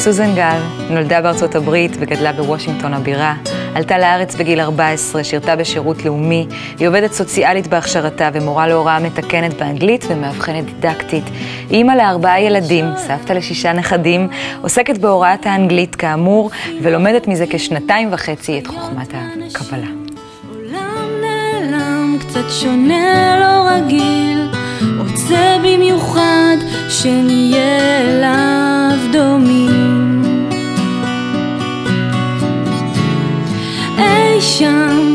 סוזן גל נולדה בארצות הברית וגדלה בוושינגטון הבירה. עלתה לארץ בגיל 14, שירתה בשירות לאומי. היא עובדת סוציאלית בהכשרתה ומורה להוראה מתקנת באנגלית ומאבחנת דידקטית. היא אימא לארבעה ילדים, סבתא לשישה נכדים, עוסקת בהוראת האנגלית כאמור, ולומדת מזה כשנתיים וחצי את חוכמת הקבלה. עולם נעלם, קצת שונה, לא רגיל, רוצה במיוחד שנהיה אליו דומים. אי שם,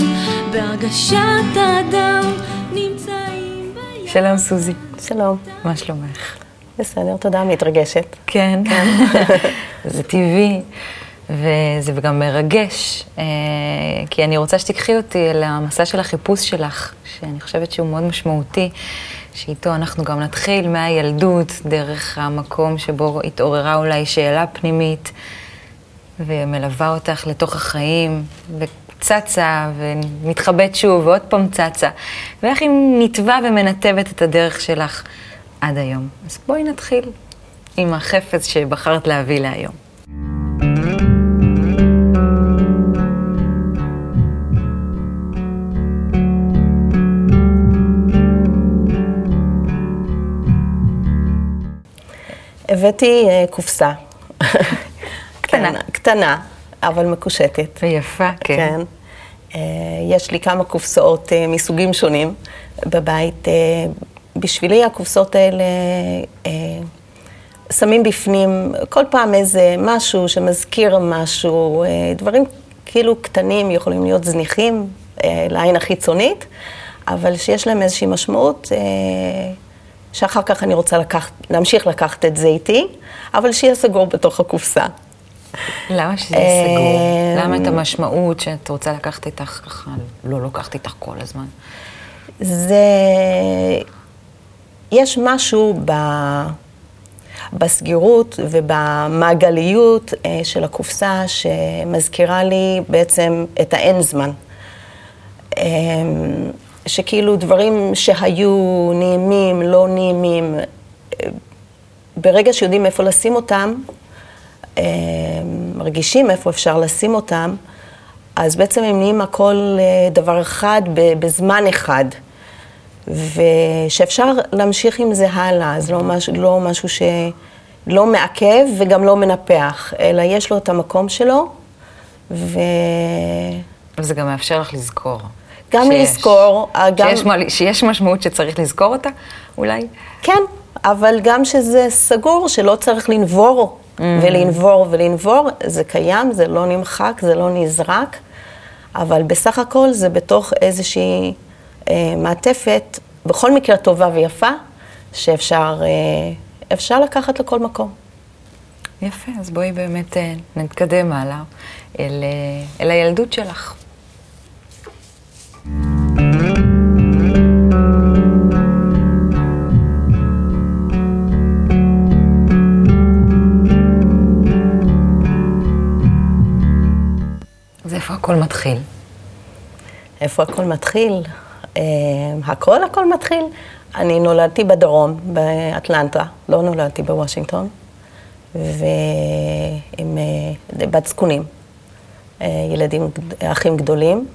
בהרגשת אדם, נמצאים בים. שלום סוזי, שלום. מה שלומך? בסדר, תודה, מתרגשת. כן, זה טבעי, וזה גם מרגש, אה, כי אני רוצה שתיקחי אותי אל המסע של החיפוש שלך, שאני חושבת שהוא מאוד משמעותי, שאיתו אנחנו גם נתחיל מהילדות, דרך המקום שבו התעוררה אולי שאלה פנימית, ומלווה אותך לתוך החיים, וצצה, ומתחבאת שוב, ועוד פעם צצה, ואיך היא נתבע ומנתבת את הדרך שלך עד היום. אז בואי נתחיל עם החפץ שבחרת להביא להיום. הבאתי אה, קופסה. קטנה. כן, קטנה, אבל מקושטת. ויפה, כן. כן. אה, יש לי כמה קופסאות אה, מסוגים שונים בבית. אה, בשבילי הקופסאות האלה שמים בפנים כל פעם איזה משהו שמזכיר משהו, דברים כאילו קטנים, יכולים להיות זניחים לעין החיצונית, אבל שיש להם איזושהי משמעות. שאחר כך אני רוצה לקחת, להמשיך לקחת את זה איתי, אבל שיהיה סגור בתוך הקופסה. למה שזה סגור? אה, למה את המשמעות שאת רוצה לקחת איתך ככה, לא לוקחת איתך כל הזמן? זה... יש משהו ב... בסגירות ובמעגליות אה, של הקופסה שמזכירה לי בעצם את האין זמן. אה, שכאילו דברים שהיו נעימים, לא נעימים, אה, ברגע שיודעים איפה לשים אותם, מרגישים איפה אפשר לשים אותם, אז בעצם הם נהיים הכל אה, דבר אחד ב- בזמן אחד. ושאפשר להמשיך עם זה הלאה, זה לא משהו, לא משהו שלא מעכב וגם לא מנפח, אלא יש לו את המקום שלו, וגם וזה גם מאפשר לך לזכור. שיש. לזכור, אה, גם... שיש, שיש משמעות שצריך לזכור אותה, אולי? כן, אבל גם שזה סגור, שלא צריך לנבור ולנבור ולנבור, זה קיים, זה לא נמחק, זה לא נזרק, אבל בסך הכל זה בתוך איזושהי אה, מעטפת, בכל מקרה טובה ויפה, שאפשר אה, לקחת לכל מקום. יפה, אז בואי באמת אה, נתקדם הלאה אל, אה, אל הילדות שלך. הכל מתחיל? איפה הכל מתחיל? אה, הכל הכל מתחיל. אני נולדתי בדרום, באטלנטה, לא נולדתי בוושינגטון, ועם אה, בת זקונים, אה, ילדים, אחים גדולים,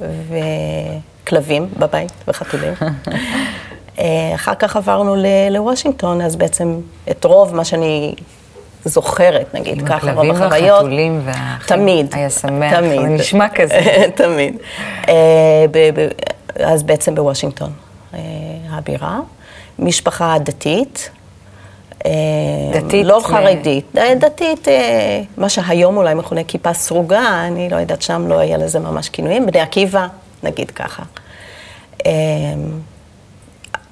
וכלבים בבית, וחתולים. אה, אחר כך עברנו ל- לוושינגטון, אז בעצם את רוב מה שאני זוכרת, נגיד עם ככה, הכלבים רוב החוויות. והחתולים והאחים. תמיד. היה שמח, תמיד. נשמע כזה. תמיד. אה, אז בעצם בוושינגטון, אה, הבירה. משפחה דתית. אה, דתית לא חרדית, דתית, מה שהיום אולי מכונה כיפה סרוגה, אני לא יודעת, שם לא היה לזה ממש כינויים, בני עקיבא, נגיד ככה.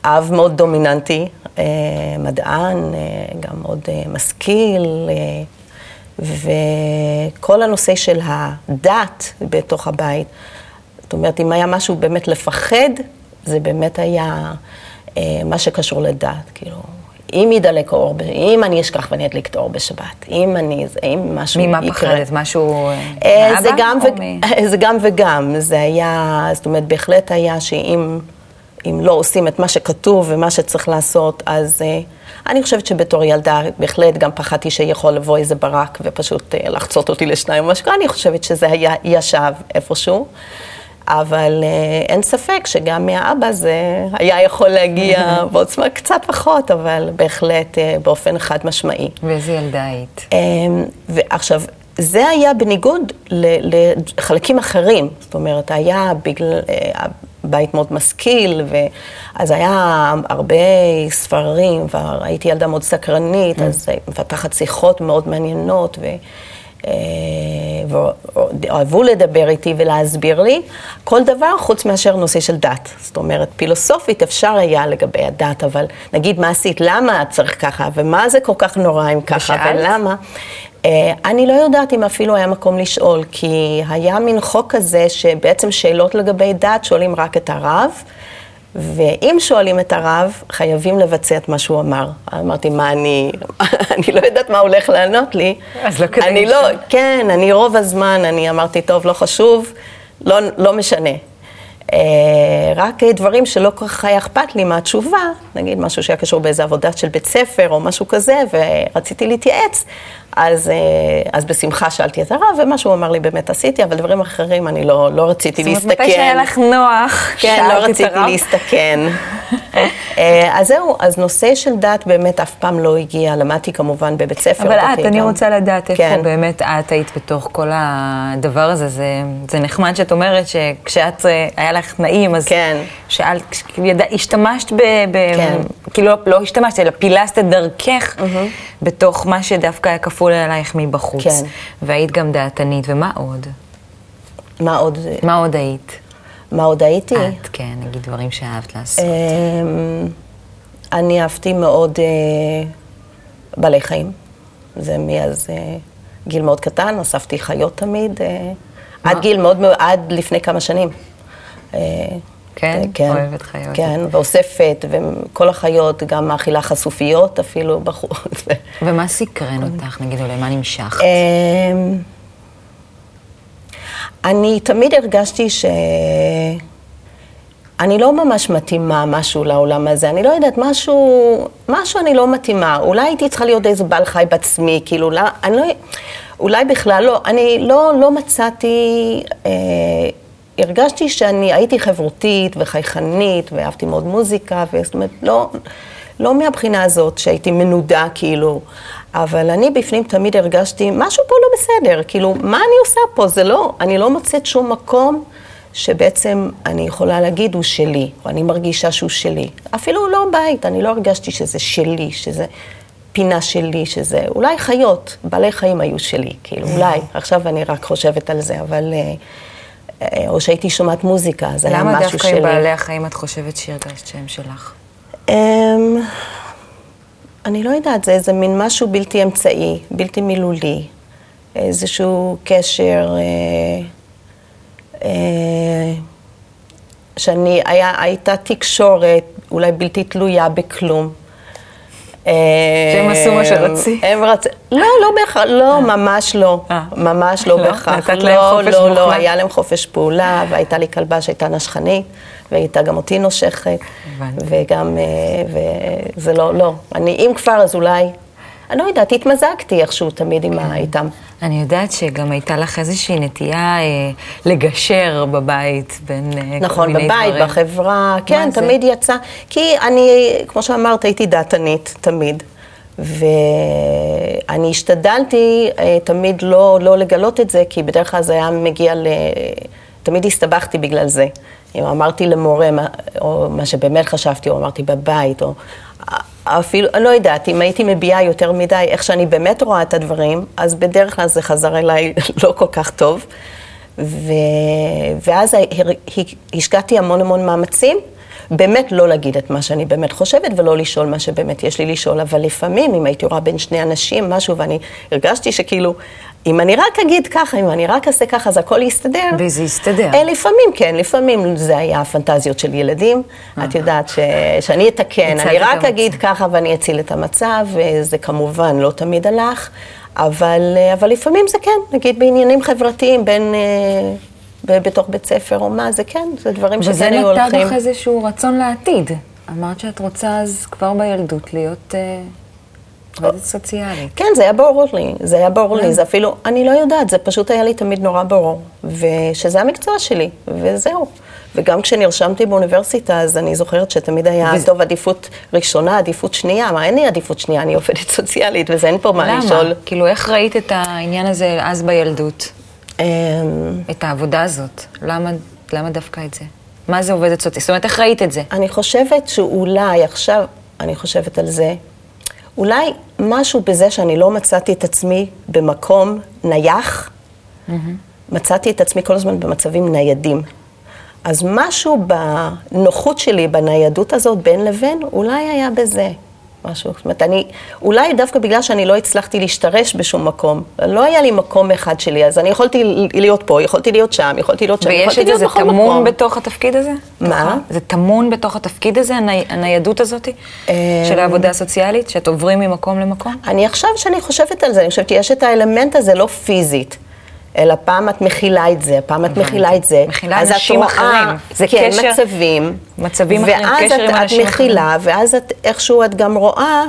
אב מאוד דומיננטי, אה, מדען, אה, גם מאוד אה, משכיל, וכל הנושא של הדת בתוך הבית, זאת אומרת, אם היה משהו באמת לפחד, זה באמת היה מה שקשור לדת, כאילו, אם ידלק האור, ב- אם אני אשכח ואני אדליק את האור בשבת, אם אני, אם משהו ממה יקרה. פחדת? משהו מאבא? זה גם, ו... מ- זה גם וגם, זה היה, זאת אומרת, בהחלט היה שאם אם לא עושים את מה שכתוב ומה שצריך לעשות, אז אה, אני חושבת שבתור ילדה בהחלט גם פחדתי שיכול לבוא איזה ברק ופשוט אה, לחצות אותי לשניים או משהו אני חושבת שזה היה ישב איפשהו. אבל אה, אין ספק שגם מהאבא זה היה יכול להגיע בעוצמה קצת פחות, אבל בהחלט אה, באופן חד משמעי. ואיזה ילדה היית? אמ, ועכשיו, זה היה בניגוד לחלקים אחרים. זאת אומרת, היה בגלל, הבית מאוד משכיל, אז היה הרבה ספרים, והייתי ילדה מאוד סקרנית, אז מפתחת שיחות מאוד מעניינות, ו... אה, ואהבו לדבר איתי ולהסביר לי כל דבר חוץ מאשר נושא של דת. זאת אומרת, פילוסופית אפשר היה לגבי הדת, אבל נגיד מה עשית, למה את צריך ככה, ומה זה כל כך נורא אם ככה, ושאלת? ולמה. אה, אני לא יודעת אם אפילו היה מקום לשאול, כי היה מין חוק כזה שבעצם שאלות לגבי דת שואלים רק את הרב. ואם שואלים את הרב, חייבים לבצע את מה שהוא אמר. אמרתי, מה אני, אני לא יודעת מה הולך לענות לי. אז לא כדאי לא, לשאול. כן, אני רוב הזמן, אני אמרתי, טוב, לא חשוב, לא, לא משנה. אה, רק דברים שלא כל כך היה אכפת לי מהתשובה, נגיד משהו שהיה קשור באיזה עבודה של בית ספר או משהו כזה, ורציתי להתייעץ, אז, אה, אז בשמחה שאלתי את הרב, ומה שהוא אמר לי באמת עשיתי, אבל דברים אחרים אני לא, לא רציתי זאת אומרת, להסתכן. מתי שהיה לך נוח, כן, לא רציתי? להסתכן. אה, אז זהו, אז נושא של דת באמת אף פעם לא הגיע, למדתי כמובן בבית ספר. אבל את, אני גם. רוצה לדעת איפה כן. באמת את היית בתוך כל הדבר הזה. זה, זה נחמד שאת אומרת שכשאת, היה לך נעים, אז כן. שאלת, ידע, השתמשת ב... ב כן. כאילו, לא, לא השתמשת, אלא פילסת את דרכך בתוך מה שדווקא היה כפול עלייך מבחוץ. כן. והיית גם דעתנית, ומה עוד? מה עוד, מה עוד היית? מה עוד הייתי? את, כן, נגיד דברים שאהבת לעשות. אמ, אני אהבתי מאוד אה, בעלי חיים. זה מאז אה, גיל מאוד קטן, אספתי חיות תמיד, אה, עד גיל מאוד, עד לפני כמה שנים. אה, כן? כן, אוהבת חיות. כן, ואוספת, וכל החיות, גם מאכילה חשופיות אפילו בחוץ. ומה סקרן אותך, נגיד, או למה נמשכת? אמ, אני תמיד הרגשתי ש... אני לא ממש מתאימה משהו לעולם הזה, אני לא יודעת, משהו, משהו אני לא מתאימה. אולי הייתי צריכה להיות איזה בעל חי בעצמי, כאילו, לא, אני לא, אולי בכלל לא, אני לא, לא מצאתי, אה, הרגשתי שאני הייתי חברותית וחייכנית, ואהבתי מאוד מוזיקה, וזאת אומרת, לא, לא מהבחינה הזאת שהייתי מנודה, כאילו, אבל אני בפנים תמיד הרגשתי, משהו פה לא בסדר, כאילו, מה אני עושה פה? זה לא, אני לא מוצאת שום מקום. שבעצם אני יכולה להגיד הוא שלי, או אני מרגישה שהוא שלי. אפילו לא בית, אני לא הרגשתי שזה שלי, שזה פינה שלי, שזה... אולי חיות, בעלי חיים היו שלי, כאילו, אולי. עכשיו אני רק חושבת על זה, אבל... אה, או שהייתי שומעת מוזיקה, זה היה למה משהו דווקא שלי. עם בעלי החיים את חושבת שהרגשת שהם שלך? אמ, אני לא יודעת, זה איזה מין משהו בלתי אמצעי, בלתי מילולי. איזשהו קשר אה, אה, שאני, היה, הייתה תקשורת אולי בלתי תלויה בכלום. שהם עשו מה שרצית? הם רצו, לא, לא בהכרח, לא, ממש לא, אה. ממש לא לא? בהכרח. נתת להם לא, חופש לא, לא, מוחלט? היה להם חופש פעולה, והייתה לי כלבה שהייתה נשכנית, והייתה גם אותי נושכת. וגם, אה, וזה לא, לא. אני, אם כבר, אז אולי, אני לא יודעת, התמזגתי איכשהו תמיד ה- איתם. אני יודעת שגם הייתה לך איזושהי נטייה אה, לגשר בבית בין אה, כל נכון, מיני בבית, דברים. בחברה, כן, זה? תמיד יצא. כי אני, כמו שאמרת, הייתי דעתנית, תמיד. ואני השתדלתי אה, תמיד לא, לא לגלות את זה, כי בדרך כלל זה היה מגיע ל... תמיד הסתבכתי בגלל זה. אם אמרתי למורה, מה- או מה שבאמת חשבתי, או אמרתי בבית, או אפילו, לא יודעת, אם הייתי מביעה יותר מדי איך שאני באמת רואה את הדברים, אז בדרך כלל זה חזר אליי לא כל כך טוב. ו... ואז השקעתי המון המון מאמצים, באמת לא להגיד את מה שאני באמת חושבת ולא לשאול מה שבאמת יש לי לשאול, אבל לפעמים, אם הייתי רואה בין שני אנשים משהו ואני הרגשתי שכאילו, אם אני רק אגיד ככה, אם אני רק אעשה ככה, אז הכל יסתדר. וזה יסתדר. אה, לפעמים כן, לפעמים זה היה פנטזיות של ילדים. את יודעת ש... שאני אתקן, אני רק. אגיד ככה ואני אציל את המצב, וזה כמובן לא תמיד הלך, אבל, אבל לפעמים זה כן, נגיד בעניינים חברתיים בין, אה, בתוך בית ספר או מה, זה כן, זה דברים וזה שכן היו נתן הולכים. לך איזשהו רצון לעתיד. אמרת שאת רוצה אז כבר בילדות להיות אה, עובדת סוציאלית. כן, זה היה ברור לי, זה היה ברור לי, זה אפילו, אני לא יודעת, זה פשוט היה לי תמיד נורא ברור, ושזה המקצוע שלי, וזהו. וגם כשנרשמתי באוניברסיטה, אז אני זוכרת שתמיד היה, וזה- טוב, עדיפות ראשונה, עדיפות שנייה, מה, אין לי עדיפות שנייה, אני עובדת סוציאלית, וזה אין פה מה למה? לשאול. כאילו, איך ראית את העניין הזה אז בילדות? אמ, את העבודה הזאת? למה, למה דווקא את זה? מה זה עובדת סוציאלית? זאת אומרת, איך ראית את זה? אני חושבת שאולי, עכשיו אני חושבת על זה, אולי משהו בזה שאני לא מצאתי את עצמי במקום נייח, מצאתי את עצמי כל הזמן במצבים ניידים. אז משהו בנוחות שלי, בניידות הזאת בין לבין, אולי היה בזה משהו. זאת אומרת, אני, אולי דווקא בגלל שאני לא הצלחתי להשתרש בשום מקום, לא היה לי מקום אחד שלי, אז אני יכולתי להיות פה, יכולתי להיות שם, יכולתי להיות שם, ויש את זה, זה טמון. בתוך התפקיד הזה? מה? זה טמון בתוך התפקיד הזה, הני, הניידות הזאת? אמ, של העבודה הסוציאלית? שאת עוברים ממקום למקום? אני עכשיו שאני חושבת על זה, אני חושבת שיש את האלמנט הזה לא פיזית, אלא פעם את מכילה את זה, פעם את מכילה את זה. מכילה אז את אנשים רואה- אחרים. זה כן, קשר- מצבים. מצבים אחרים, קשר עם ואז אנשים את מכילה, ואז את איכשהו את גם רואה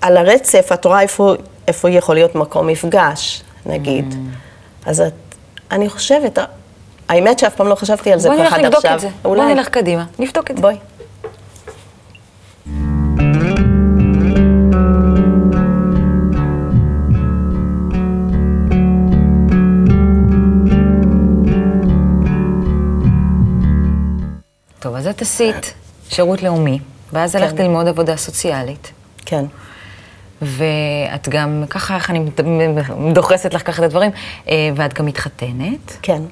על הרצף, את רואה איפה, איפה יכול להיות מקום מפגש, נגיד. Mm. אז את, אני חושבת, האמת שאף פעם לא חשבתי על זה בואי ככה נלך עד לבדוק עכשיו. את זה. בואי נלך קדימה, נבדוק את זה. בואי. טוב, אז את עשית שירות לאומי, ואז הלכת כן. ללמוד עבודה סוציאלית. כן. ואת גם, ככה, איך אני דוחסת לך ככה את הדברים, אה, ואת גם מתחתנת, כן.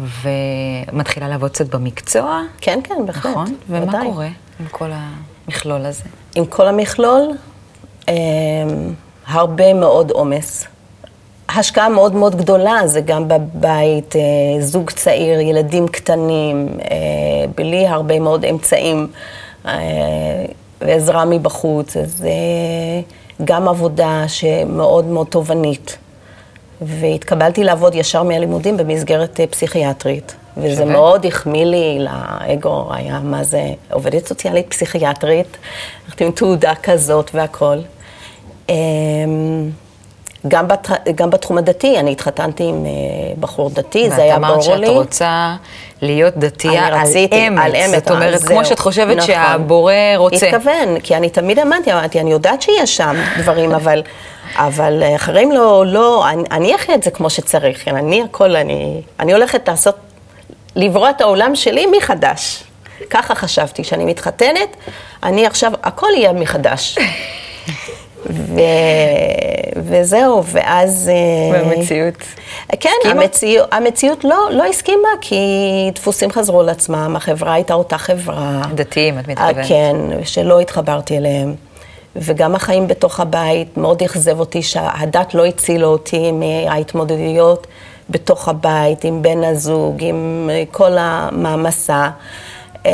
ומתחילה לעבוד קצת במקצוע, כן, כן, בהחלט. נכון? ומה ודאי. קורה עם כל המכלול הזה? עם כל המכלול, אה, הרבה מאוד עומס. השקעה מאוד מאוד גדולה, זה גם בבית, אה, זוג צעיר, ילדים קטנים, אה, בלי הרבה מאוד אמצעים אה, ועזרה מבחוץ, אז אה, גם עבודה שמאוד מאוד תובענית. והתקבלתי לעבוד ישר מהלימודים במסגרת אה, פסיכיאטרית. וזה שווה. מאוד החמיא לי לאגו, היה מה זה עובדת סוציאלית פסיכיאטרית, הלכתי עם תעודה כזאת והכול. גם, בת, גם בתחום הדתי, אני התחתנתי עם אה, בחור דתי, זה היה ואת ברור אמרת לי. שאת רוצה להיות דתייה על רציתי, אמת. על אמת. זאת אומרת, אה, כמו זהו. שאת חושבת נכון. שהבורא רוצה. התכוון, כי אני תמיד אמרתי, אמרתי, אני יודעת שיש שם דברים, אבל, אבל אחרים לא, לא, אני, אני אחיה את זה כמו שצריך, כן, אני הכל, אני, אני הולכת לעשות, לברוא את העולם שלי מחדש. ככה חשבתי, כשאני מתחתנת, אני עכשיו, הכל יהיה מחדש. ו... וזהו, ואז... אה, במציאות. כן, הסכימה? המציאות, המציאות לא, לא הסכימה, כי דפוסים חזרו על עצמם, החברה הייתה אותה חברה. דתיים, את מתכוונת. אה, כן, שלא התחברתי אליהם. וגם החיים בתוך הבית מאוד אכזב אותי שהדת לא הצילה אותי מההתמודדויות בתוך הבית, עם בן הזוג, עם כל המעמסה. אה,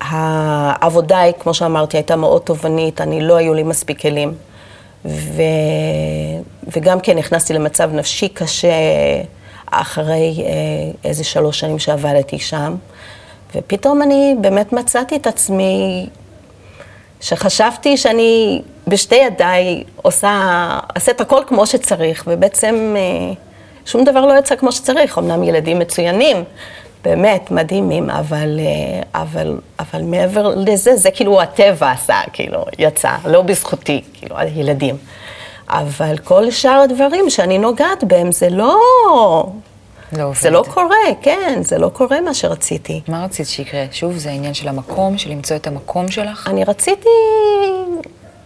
העבודה כמו שאמרתי, הייתה מאוד תובענית, אני לא היו לי מספיק כלים. ו... וגם כן נכנסתי למצב נפשי קשה אחרי אה, איזה שלוש שנים שעבדתי שם. ופתאום אני באמת מצאתי את עצמי, שחשבתי שאני בשתי ידיי עושה, אעשה את הכל כמו שצריך, ובעצם אה, שום דבר לא יצא כמו שצריך. אמנם ילדים מצוינים, באמת מדהימים, אבל, אה, אבל, אבל מעבר לזה, זה כאילו הטבע עשה, כאילו, יצא, לא בזכותי, כאילו, הילדים. אבל כל שאר הדברים שאני נוגעת בהם, זה לא... לא עובד. זה לא קורה, כן, זה לא קורה מה שרציתי. מה רצית שיקרה? שוב, זה העניין של המקום, של למצוא את המקום שלך? אני רציתי,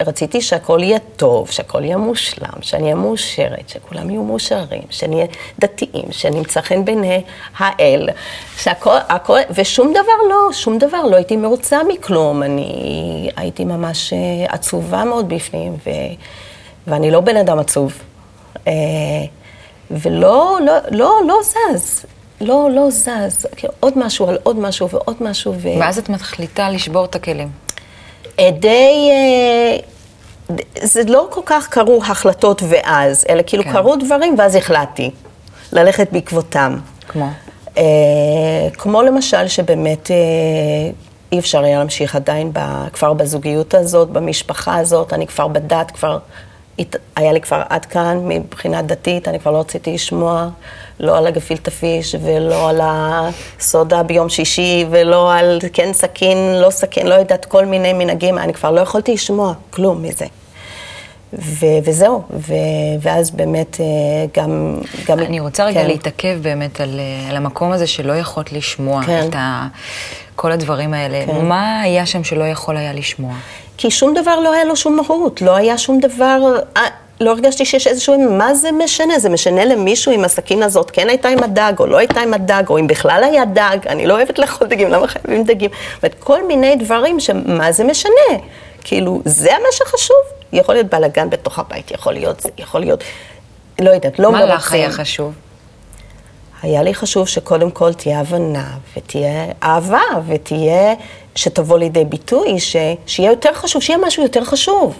רציתי שהכל יהיה טוב, שהכל יהיה מושלם, שאני אהיה מאושרת, שכולם יהיו מאושרים, שנהיה דתיים, שנמצא חן בעיני האל, שהכל, הכל, ושום דבר לא, שום דבר, לא הייתי מרוצה מכלום, אני הייתי ממש אה, עצובה מאוד בפנים, ו, ואני לא בן אדם עצוב. אה, ולא, לא, לא, לא זז, לא, לא זז, עוד משהו על עוד משהו ועוד משהו. ו... ואז את מחליטה לשבור את הכלים. די, אה, זה לא כל כך קרו החלטות ואז, אלא כאילו כן. קרו דברים ואז החלטתי ללכת בעקבותם. כמו? אה, כמו למשל שבאמת אה, אי אפשר היה להמשיך עדיין ב, כבר בזוגיות הזאת, במשפחה הזאת, אני כבר בדת, כבר היה לי כבר עד כאן מבחינה דתית, אני כבר לא רציתי לשמוע לא על הגפילטע פיש ולא על הסודה ביום שישי ולא על כן סכין, לא סכין, לא יודעת, כל מיני מנהגים, אני כבר לא יכולתי לשמוע כלום מזה. ו- וזהו, ו- ואז באמת אה, גם... גם אני רוצה רגע כן. להתעכב באמת על, אה, על המקום הזה שלא יכולת לשמוע כן. את ה, כל הדברים האלה. כן. מה היה שם שלא יכול היה לשמוע? כי שום דבר לא היה לו שום מהות, לא היה שום דבר, אה, לא הרגשתי שיש איזשהו, מה זה משנה? זה משנה למישהו אם הסכין הזאת כן הייתה עם הדג, או לא הייתה עם הדג, או אם בכלל היה דג, אני לא אוהבת לאכול דגים, למה חייבים דגים? זאת אומרת, כל מיני דברים שמה זה משנה? כאילו, זה מה שחשוב? יכול להיות בלאגן בתוך הבית, יכול להיות, זה יכול להיות, לא יודעת, לא מה מרוצים. לך היה חשוב? היה לי חשוב שקודם כל תהיה הבנה, ותהיה אהבה, ותהיה, שתבוא לידי ביטוי, ש, שיהיה יותר חשוב, שיהיה משהו יותר חשוב.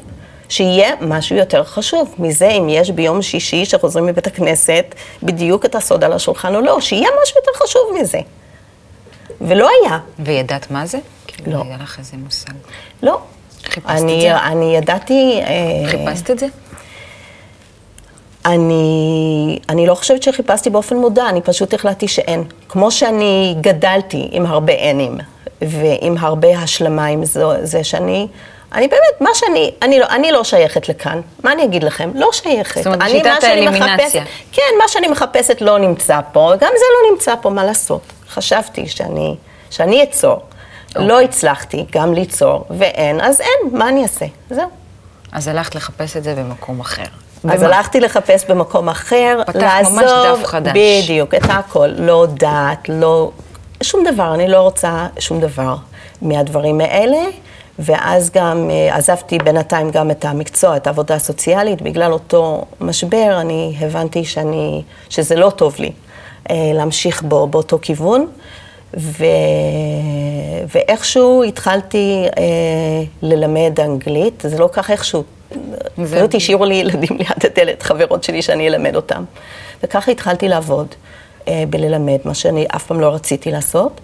שיהיה משהו יותר חשוב מזה, אם יש ביום שישי שחוזרים מבית הכנסת, בדיוק את הסוד על השולחן או לא, שיהיה משהו יותר חשוב מזה. ולא היה. וידעת מה זה? כאילו, לא. היה לך איזה מושג. לא. חיפשת אני, את זה? אני ידעתי... אה, חיפשת את זה? אני, אני לא חושבת שחיפשתי באופן מודע, אני פשוט החלטתי שאין. כמו שאני גדלתי עם הרבה אינים, ועם הרבה השלמה עם זה, זה שאני, אני באמת, מה שאני, אני לא, אני לא שייכת לכאן. מה אני אגיד לכם? לא שייכת. זאת אומרת, אני, שיטת האלימינציה. מחפשת- כן, מה שאני מחפשת לא נמצא פה, גם זה לא נמצא פה, מה לעשות? חשבתי שאני, שאני אצור. לא הצלחתי גם ליצור, ואין, אז אין, מה אני אעשה? זהו. אז הלכת לחפש את זה במקום אחר. אז? הלכתי לחפש במקום אחר, פתחת לעזוב, ממש דף חדש. בדיוק, את הכל, לא דת, לא, שום דבר, אני לא רוצה שום דבר מהדברים האלה, ואז גם אה, עזבתי בינתיים גם את המקצוע, את העבודה הסוציאלית, בגלל אותו משבר, אני הבנתי שאני, שזה לא טוב לי אה, להמשיך בו, באותו כיוון. ו... ואיכשהו התחלתי אה, ללמד אנגלית, זה לא כך איכשהו. פשוט השאירו לי ילדים ליד הדלת, חברות שלי, שאני אלמד אותם. וככה התחלתי לעבוד אה, בללמד, מה שאני אף פעם לא רציתי לעשות.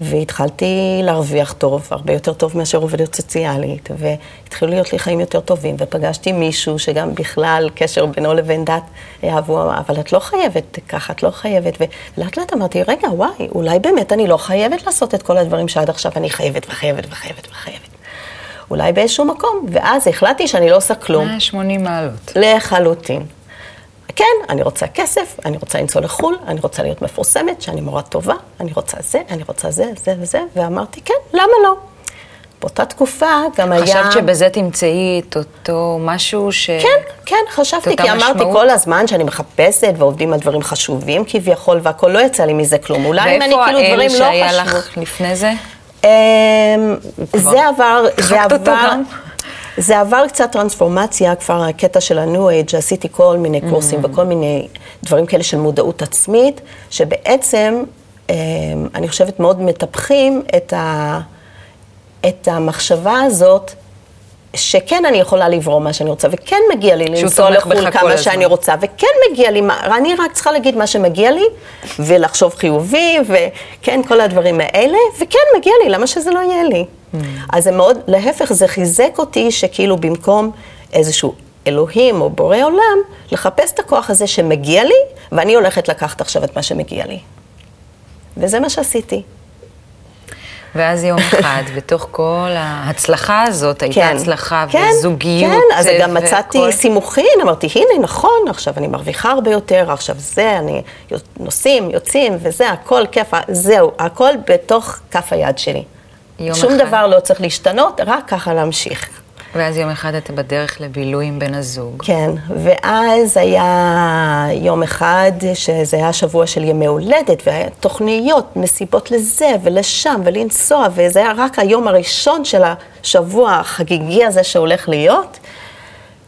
והתחלתי להרוויח טוב, הרבה יותר טוב מאשר עובדת סוציאלית, והתחילו להיות לי חיים יותר טובים, ופגשתי מישהו שגם בכלל קשר בינו לבין דת, היה אבל את לא חייבת ככה, את לא חייבת, ולאט לאט אמרתי, רגע, וואי, אולי באמת אני לא חייבת לעשות את כל הדברים שעד עכשיו אני חייבת וחייבת וחייבת וחייבת. אולי באיזשהו מקום, ואז החלטתי שאני לא עושה כלום. 180 מעלות. לחלוטין. כן, אני רוצה כסף, אני רוצה לנסוע לחו"ל, אני רוצה להיות מפורסמת, שאני מורה טובה, אני רוצה זה, אני רוצה זה, זה וזה, ואמרתי, כן, למה לא? באותה תקופה גם היה... חשבת שבזה תמצאי את אותו משהו ש... כן, כן, חשבתי, כי אמרתי משמעות? כל הזמן שאני מחפשת ועובדים על דברים חשובים כביכול, והכול לא יצא לי מזה כלום. אולי אם אני ואיפה כאילו האל דברים לא שהיה חשבו. לך לפני זה? אמ, זה עבר, זה עבר? זה עבר קצת טרנספורמציה, כבר הקטע של ה-New Age, עשיתי כל מיני קורסים Mm. וכל מיני דברים כאלה של מודעות עצמית, שבעצם, אמ, אני חושבת, מאוד מטפחים את, ה, את המחשבה הזאת. שכן אני יכולה לברוא מה שאני רוצה, וכן מגיע לי לנסוע לחו"ל כמה. שאני רוצה, וכן מגיע לי, אני רק צריכה להגיד מה שמגיע לי, ולחשוב חיובי, וכן, כל הדברים האלה, וכן, מגיע לי, למה שזה לא יהיה לי? Mm. אז זה מאוד, להפך, זה חיזק אותי שכאילו במקום איזשהו אלוהים או בורא עולם, לחפש את הכוח הזה שמגיע לי, ואני הולכת לקחת עכשיו את מה שמגיע לי. וזה מה שעשיתי. ואז יום אחד, בתוך כל ההצלחה הזאת, הייתה הצלחה כן, וזוגיות. כן, אז גם מצאתי והכל. סימוכין, אמרתי, הנה, נכון, עכשיו אני מרוויחה הרבה יותר, עכשיו זה, אני נוסעים, יוצאים, וזה, הכל כיף, זהו, הכל בתוך כף היד שלי. יום שום אחד. דבר לא צריך להשתנות, רק ככה להמשיך. ואז יום אחד אתה בדרך לבילוי עם בן הזוג. כן, ואז היה יום אחד, שזה היה שבוע של ימי הולדת, והיה תוכניות, מסיבות לזה ולשם, ולנסוע, וזה היה רק היום הראשון של השבוע החגיגי הזה שהולך להיות.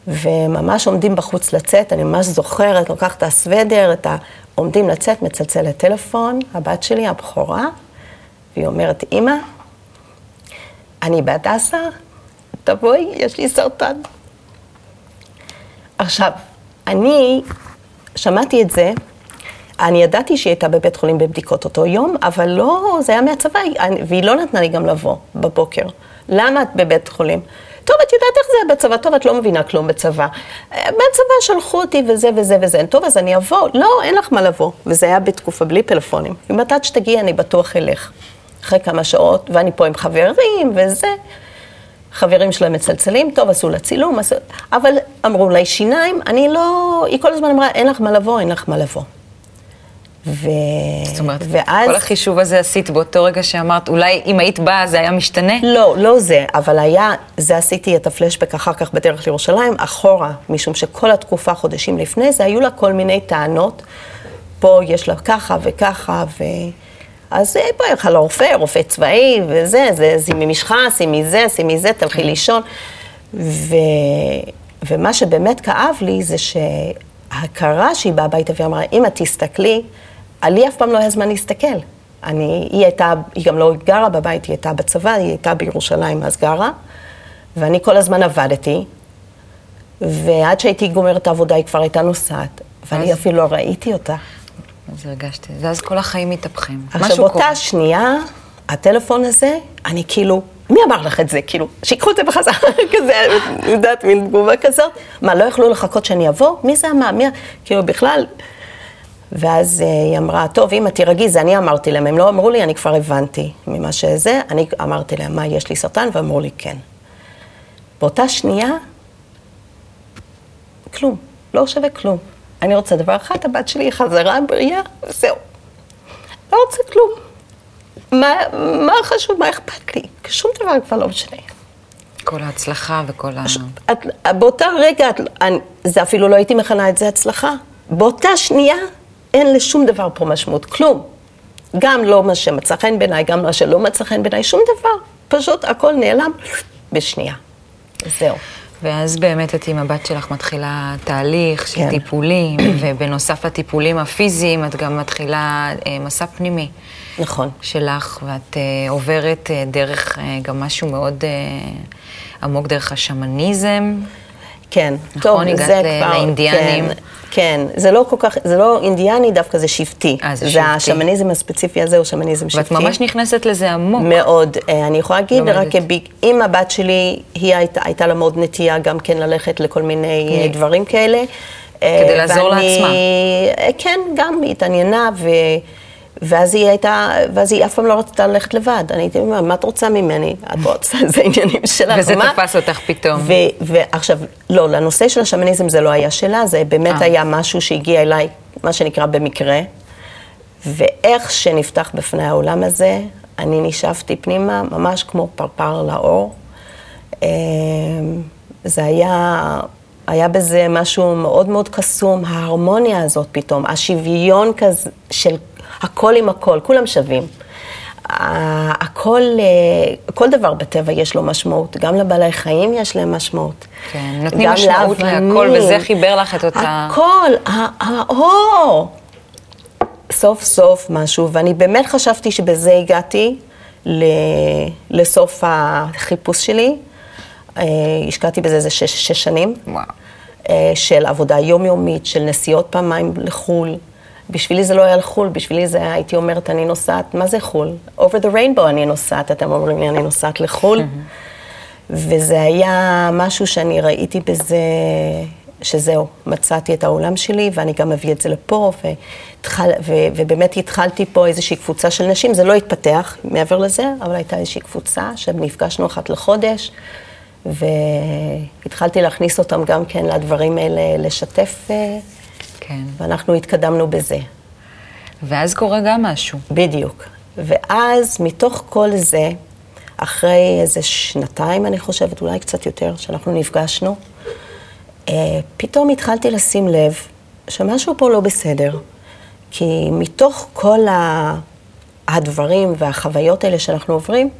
וממש עומדים בחוץ לצאת, אני ממש זוכרת, לוקחת את הסוודר, את ה... עומדים לצאת, מצלצלת טלפון, הבת שלי, הבכורה, והיא אומרת, אמא, אני בהדסה, תבואי, יש לי סרטן. עכשיו, אני שמעתי את זה, אני ידעתי שהיא הייתה בבית חולים בבדיקות אותו יום, אבל לא, זה היה מהצבא, והיא לא נתנה לי גם לבוא בבוקר. למה את בבית חולים? טוב, את יודעת איך זה בצבא, טוב, את לא מבינה כלום בצבא. "אה, בצבא שלחו אותי וזה וזה וזה, טוב, אז אני אבוא. לא, אין לך מה לבוא. וזה היה בתקופה בלי פלאפונים. אם את עד שתגיעי, אני בטוח אלך. אחרי כמה שעות, ואני פה עם חברים וזה. חברים שלהם מצלצלים, טוב, עשו לה צילום, עשו... אבל אמרו לה שיניים, אני לא... היא כל הזמן אמרה, אין לך מה לבוא, אין לך מה לבוא. ו... זאת אומרת, ואז... כל החישוב הזה עשית באותו רגע שאמרת, אולי אם היית באה זה היה משתנה? לא, לא זה, אבל היה, זה עשיתי את הפלשבק אחר כך בדרך לירושלים, אחורה, משום שכל התקופה, חודשים לפני זה, היו לה כל מיני טענות. פה יש לה ככה וככה, ו... אז אה, בואי, הלכה לרופא, רופא צבאי, וזה, זה, שימי משחה, שימי זה, שימי זה, תלכי לישון. ו... ומה שבאמת כאב לי זה שההכרה שהיא באה הביתה ואמרה, אמא, תסתכלי, לי אף פעם לא היה זמן להסתכל. אני, היא הייתה, היא גם לא גרה בבית, היא הייתה בצבא, היא הייתה בירושלים, אז גרה, ואני כל הזמן עבדתי, ועד שהייתי גומרת את העבודה היא כבר הייתה נוסעת, ואני אז? אפילו לא ראיתי אותה. אז הרגשתי, ואז כל החיים מתהפכים. עכשיו, באותה. שנייה, הטלפון הזה, אני כאילו, מי אמר לך את זה? כאילו, שיקחו את זה בחזרה, כזה, את יודעת, מין תגובה כזאת. מה, לא יכלו לחכות שאני אבוא? מי זה אמר? מי... ה-" כאילו, בכלל... ואז אה, היא אמרה, טוב, אמא, תירגעי, זה אני אמרתי להם. הם לא אמרו לי, אני כבר הבנתי ממה שזה. אני אמרתי להם, מה, יש לי סרטן? ואמרו לי, כן. באותה שנייה, כלום, לא שווה כלום. אני רוצה דבר אחד, הבת שלי חזרה בריאה, וזהו. לא רוצה כלום. מה, מה חשוב, מה אכפת לי? שום דבר כבר לא משנה. כל ההצלחה וכל ה... את, באותה רגע, את, אני, זה אפילו לא הייתי מכנה את זה הצלחה. באותה שנייה, אין לשום דבר פה משמעות, כלום. גם לא מה שמצא חן בעיניי, גם מה שלא מצא חן בעיניי, שום דבר. פשוט הכל נעלם בשנייה. זהו. ואז באמת את עם הבת שלך מתחילה תהליך של כן. טיפולים, ובנוסף לטיפולים הפיזיים, את גם מתחילה אה, מסע פנימי נכון. שלך, ואת אה, עוברת אה, דרך אה, גם משהו מאוד אה, עמוק, דרך השמניזם. כן, נכון, הגעת. לאינדיאנים. כן, כן, זה לא כל כך, זה לא אינדיאני, דווקא זה שבטי. אה, זה זה שבטי. השמניזם הספציפי הזה הוא שמניזם שבטי. ואת ממש נכנסת לזה עמוק. מאוד. אה, אני יכולה להגיד. רק עם הבת שלי, היא הייתה, הייתה לה מאוד נטייה גם כן ללכת לכל מיני אה, כן. דברים כאלה. כדי אה, לעזור ואני- לעצמה. אה, כן, גם התעניינה, ו... ואז היא הייתה, ואז היא אף פעם לא רצתה ללכת לבד. אני הייתי אומרת, מה את רוצה ממני? את רוצה, זה עניינים שלך. וזה מה?" תפס אותך פתאום. ועכשיו, לא, לנושא של השמניזם זה לא היה שלה, זה באמת אה. היה משהו שהגיע אליי, מה שנקרא במקרה. ואיך שנפתח בפני העולם הזה, אני נשאבתי פנימה, ממש כמו פרפר לאור. אמ, זה היה, היה בזה משהו מאוד מאוד קסום, ההרמוניה הזאת פתאום, השוויון כזה של הכל עם הכל, כולם שווים. הכל, אה, כל דבר בטבע יש לו משמעות, גם לבעלי חיים יש להם משמעות. כן, נותנים משמעות לאבנים. להכל, וזה חיבר לך את אותה... הכל, האור. סוף סוף משהו, ואני באמת חשבתי שבזה הגעתי ל- לסוף החיפוש שלי. אה, השקעתי בזה איזה שש, שש שנים. וואו. אה, של עבודה יומיומית, של נסיעות פעמיים לחו"ל. בשבילי זה לא היה לחו"ל, בשבילי זה היה, הייתי אומרת, אני נוסעת, מה זה חו"ל? over the rainbow אני נוסעת, אתם אומרים לי, אני נוסעת לחו"ל. וזה היה משהו שאני ראיתי בזה, שזהו, מצאתי את העולם שלי, ואני גם מביא את זה לפה, והתחל, ו, ובאמת התחלתי פה איזושהי קבוצה של נשים, זה לא התפתח מעבר לזה, אבל הייתה איזושהי קבוצה שנפגשנו אחת לחודש, והתחלתי להכניס אותם גם כן לדברים האלה, לשתף, אה, כן. ואנחנו התקדמנו בזה. ואז קורה גם משהו. בדיוק. ואז מתוך כל זה, אחרי איזה שנתיים, אני חושבת, אולי קצת יותר, שאנחנו נפגשנו, אה, פתאום התחלתי לשים לב שמשהו פה לא בסדר. כי מתוך כל ה- הדברים והחוויות האלה שאנחנו עוברים,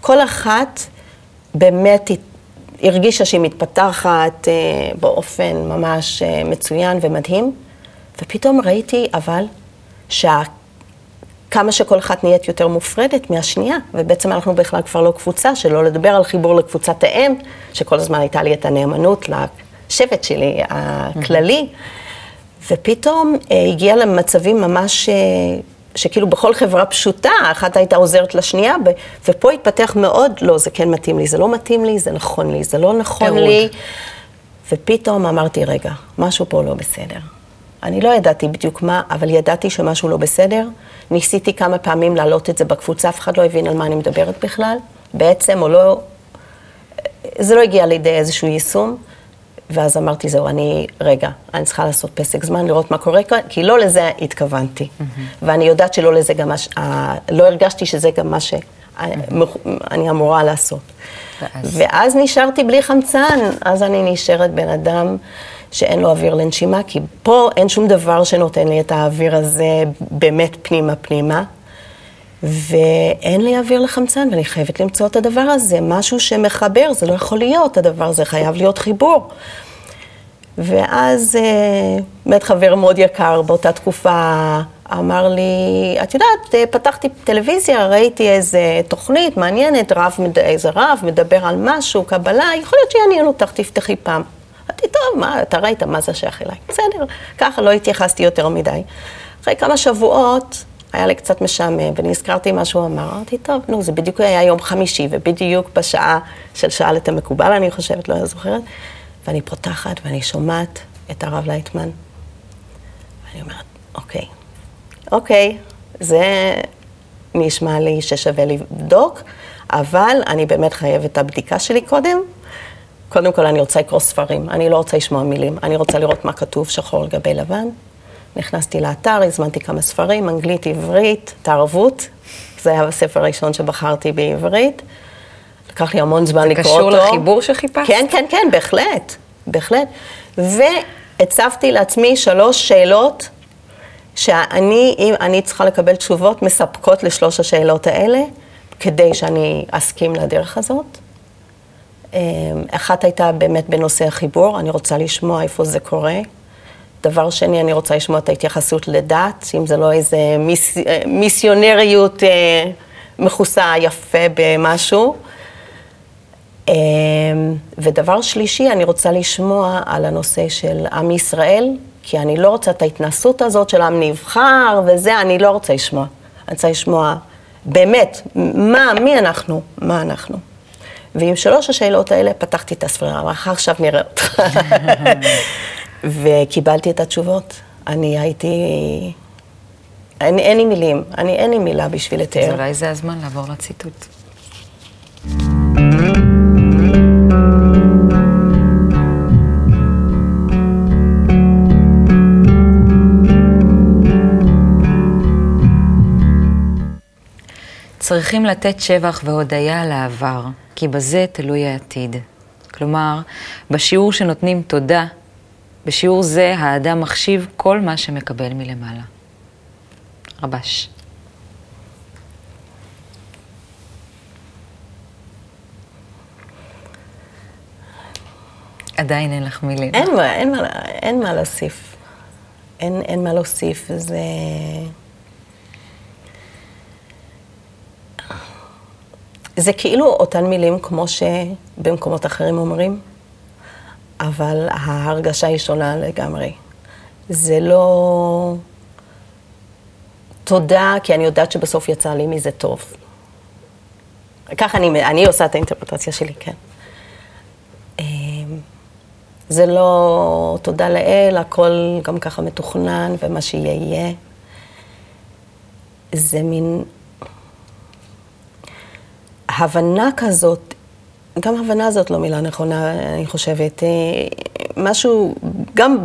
כל אחת באמת הרגישה שהיא מתפתחת אה, באופן ממש אה, מצוין ומדהים, ופתאום ראיתי אבל שה... כמה שכל אחת נהיית יותר מופרדת מהשנייה, ובעצם אנחנו בכלל כבר לא קבוצה, שלא לדבר על חיבור לקבוצת האם, שכל הזמן הייתה לי את הנאמנות לשבט שלי הכללי, ופתאום אה, הגיע למצבים ממש, אה, שכאילו בכל חברה פשוטה, אחת הייתה עוזרת לשנייה, ו- ופה התפתח מאוד, לא, זה כן מתאים לי, זה לא מתאים לי, זה נכון לי, זה לא נכון. לי. ופתאום אמרתי, רגע, משהו פה לא בסדר. אני לא ידעתי בדיוק מה, אבל ידעתי שמשהו לא בסדר. ניסיתי כמה פעמים להעלות את זה בקבוצה, אף אחד לא הבין על מה אני מדברת בכלל. בעצם, או לא... זה לא הגיע לידי איזשהו יישום. ואז אמרתי, זהו, אני, רגע, אני צריכה לעשות פסק זמן, לראות מה קורה כאן, כי לא לזה התכוונתי. ואני יודעת שלא לזה גם מה ש... לא הרגשתי שזה גם מה שאני אמורה לעשות. ואז? ואז נשארתי בלי חמצן, אז אני נשארת בן אדם שאין לו אוויר לנשימה, כי פה אין שום דבר שנותן לי את האוויר הזה באמת פנימה פנימה. ואין לי אוויר לחמצן, ואני חייבת למצוא את הדבר הזה, משהו שמחבר, זה לא יכול להיות, הדבר הזה חייב להיות חיבור. ואז אה, באמת חבר מאוד יקר באותה תקופה אמר לי, את יודעת, אה, פתחתי טלוויזיה, ראיתי איזה תוכנית מעניינת, רב, איזה רב מדבר על משהו, קבלה, יכול להיות שיעניין אותך, תפתחי פעם. אמרתי, טוב, מה, אתה ראית, מה זה שייך אליי? בסדר, ככה לא התייחסתי יותר מדי. אחרי כמה שבועות, היה לי קצת משעמם, ונזכרתי מה שהוא אמר, אמרתי, טוב, נו, זה בדיוק היה יום חמישי, ובדיוק בשעה של שאל את המקובל, אני חושבת, לא זוכרת, ואני פותחת ואני שומעת את הרב לייטמן. ואני אומרת, אוקיי, אוקיי, זה נשמע לי ששווה לבדוק, אבל אני באמת חייבת את הבדיקה שלי קודם. קודם כל, אני רוצה לקרוא ספרים, אני לא רוצה לשמוע מילים, אני רוצה לראות מה כתוב שחור על גבי לבן. נכנסתי לאתר, הזמנתי כמה ספרים, אנגלית, עברית, תערבות. זה היה הספר הראשון שבחרתי בעברית. לקח לי המון זמן לקרוא קשור אותו. לחיבור שחיפשת? כן, כן, כן, בהחלט, בהחלט. והצבתי לעצמי שלוש שאלות שאני, אם אני צריכה לקבל תשובות מספקות לשלוש השאלות האלה, כדי שאני אסכים לדרך הזאת. אמ, אחת הייתה באמת בנושא החיבור, אני רוצה לשמוע איפה זה קורה. דבר שני, אני רוצה לשמוע את ההתייחסות לדת, אם זה לא איזה מיס, אה, מיסיונריות אה, מכוסה יפה במשהו. אמ, ודבר שלישי, אני רוצה לשמוע על הנושא של עם ישראל, כי אני לא רוצה את ההתנסות הזאת של עם נבחר וזה, אני לא רוצה לשמוע. אני רוצה לשמוע באמת, מה, מי אנחנו, מה אנחנו. ועם שלוש השאלות האלה פתחתי את הספרייה, אמרה, עכשיו נראה אותך. וקיבלתי את התשובות. אני הייתי... אין, אין לי מילים, אני, אין לי מילה בשביל אז לתאר. אולי זה הזמן לעבור לציטוט. צריכים לתת שבח והודיה לעבר, כי בזה תלוי העתיד. כלומר, בשיעור שנותנים תודה, בשיעור זה האדם מחשיב כל מה שמקבל מלמעלה. רבש. עדיין אין לך מילים. אין מה, אין מה, אין מה להוסיף. אין, אין מה להוסיף, זה... זה כאילו אותן מילים כמו שבמקומות אחרים אומרים, אבל ההרגשה היא שונה לגמרי. זה לא... תודה, כי אני יודעת שבסוף יצא לי מזה טוב. ככה אני, אני עושה את האינטרפרטציה שלי, כן. אמ, זה לא תודה לאל, הכל גם ככה מתוכנן, ומה שיהיה יהיה. זה מין הבנה כזאת, גם הבנה זאת לא מילה נכונה, אני חושבת. אה, משהו, גם,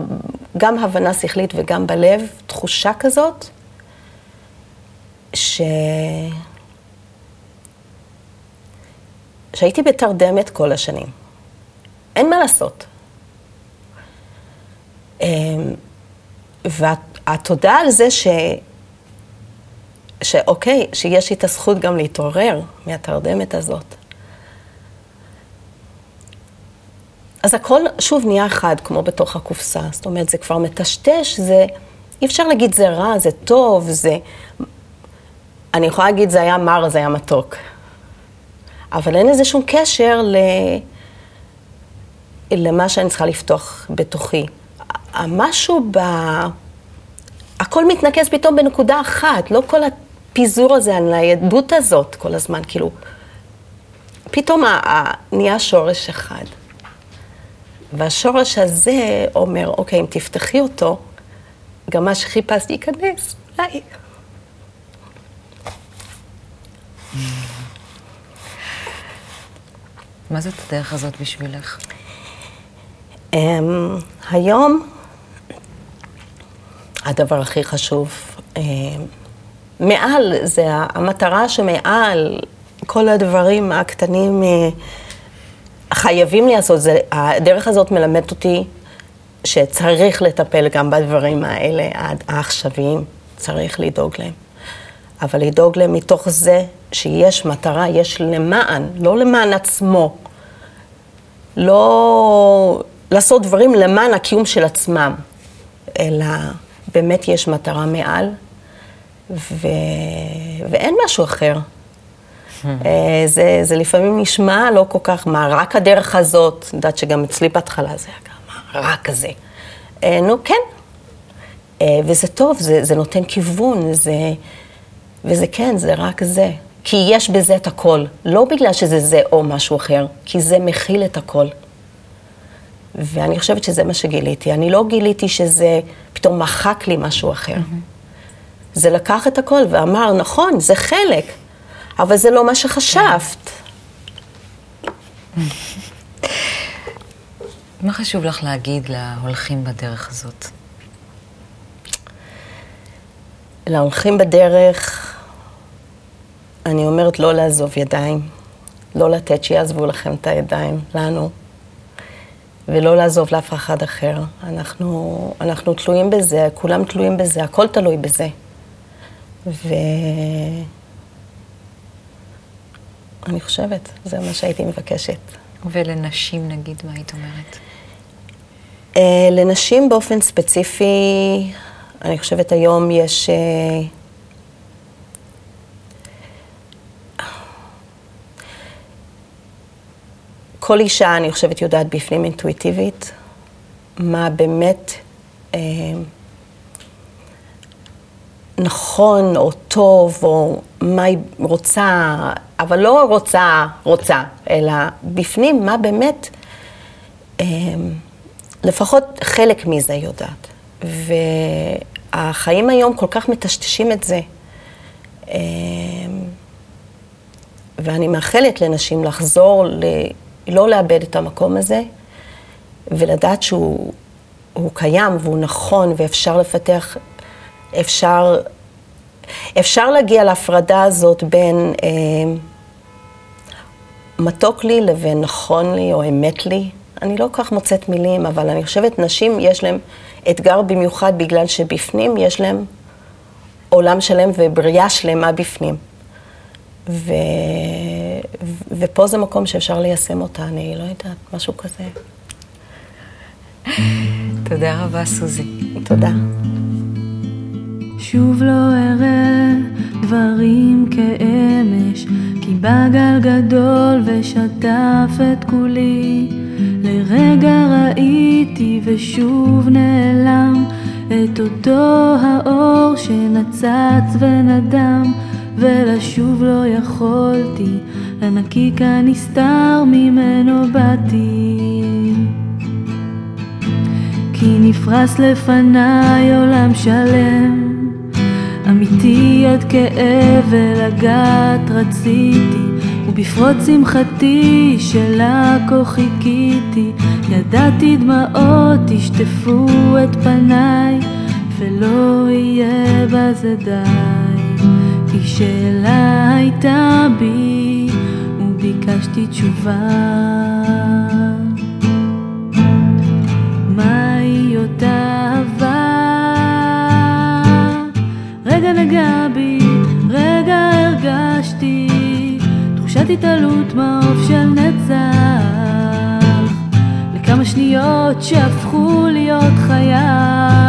גם הבנה שכלית וגם בלב, תחושה כזאת, ש... שהייתי בתרדמת כל השנים. אין מה לעשות. אמ, והתודה על זה ש... שאוקיי, שיש לי את הזכות גם להתעורר מהתרדמת הזאת. אז הכל שוב נהיה אחד, כמו בתוך הקופסה. זאת אומרת, זה כבר מטשטש, זה... אי אפשר להגיד זה רע, זה טוב, זה... אני יכולה להגיד זה היה מר, זה היה מתוק. אבל אין לזה שום קשר ל... למה שאני צריכה לפתוח בתוכי. המשהו ב... הכל מתנקז פתאום בנקודה אחת, לא כל הפיזור הזה, הניידות הזאת כל הזמן, כאילו, פתאום נהיה שורש אחד. והשורש הזה אומר, אוקיי, אם תפתחי אותו, גם מה שחיפשתי ייכנס, אולי. מה זאת הדרך הזאת בשבילך? Um, היום, הדבר הכי חשוב, um, מעל, זה המטרה שמעל כל הדברים הקטנים uh, חייבים לעשות, זה, הדרך הזאת מלמדת אותי שצריך לטפל גם בדברים האלה העכשוויים, צריך לדאוג להם. אבל לדאוג להם מתוך זה שיש מטרה, יש למען, לא למען עצמו. לא לעשות דברים למען הקיום של עצמם, אלא באמת יש מטרה מעל, ו... ואין משהו אחר. אה, זה, זה לפעמים נשמע לא כל כך, מה, רק הדרך הזאת, אני יודעת שגם אצלי בהתחלה זה היה גם, מה, רק זה. אה, נו, כן. אה, וזה טוב, זה, זה נותן כיוון, זה, וזה כן, זה רק זה. כי יש בזה את הכל, לא בגלל שזה זה או משהו אחר, כי זה מכיל את הכל. ואני חושבת שזה מה שגיליתי. אני לא גיליתי שזה פתאום מחק לי משהו אחר. זה לקח את הכל ואמר, נכון, זה חלק, אבל זה לא מה שחשבת. מה חשוב לך להגיד להולכים בדרך הזאת? להולכים בדרך, אני אומרת לא לעזוב ידיים, לא לתת שיעזבו לכם את הידיים, לנו, ולא לעזוב לאף אחד אחר. אנחנו, אנחנו תלויים בזה, כולם תלויים בזה, הכל תלוי בזה. ואני חושבת, זה מה שהייתי מבקשת. ולנשים נגיד, מה היית אומרת? אה, לנשים באופן ספציפי, אני חושבת היום יש... אה, כל אישה, אני חושבת, יודעת בפנים אינטואיטיבית מה באמת אה, נכון או טוב, או מה היא רוצה, אבל לא רוצה, רוצה, אלא בפנים מה באמת... אה, לפחות חלק מזה יודעת. והחיים היום כל כך מטשטשים את זה. אמ, ואני מאחלת לנשים לחזור, ל... לא לאבד את המקום הזה, ולדעת שהוא הוא קיים והוא נכון ואפשר לפתח, אפשר, אפשר להגיע להפרדה הזאת בין אה, מתוק לי לבין נכון לי או אמת לי. אני לא כל כך מוצאת מילים, אבל אני חושבת נשים יש להן אתגר במיוחד בגלל שבפנים יש להן עולם שלם ובריאה שלמה בפנים. ו... ופה זה מקום שאפשר ליישם אותה, אני לא יודעת, משהו כזה. תודה רבה, סוזי. תודה. שוב לא אראה דברים כאמש, כי בא גל גדול ושטף את כולי. לרגע ראיתי ושוב נעלם את אותו האור שנצץ ונדם, ולשוב לא יכולתי, לנקיק הנסתר ממנו באתי. כי נפרס לפניי עולם שלם, אמיתי עד כאב ולגעת רציתי, ובפרוץ שמחתי שלה כה חיכיתי, ידעתי דמעות ישטפו את פניי, ולא יהיה בזה די, כי שאלה הייתה בי, וביקשתי תשובה. מהי אותה נגע בי, רגע הרגשתי תחושת התעלות מעוף של נצח לכמה שניות שהפכו להיות חיי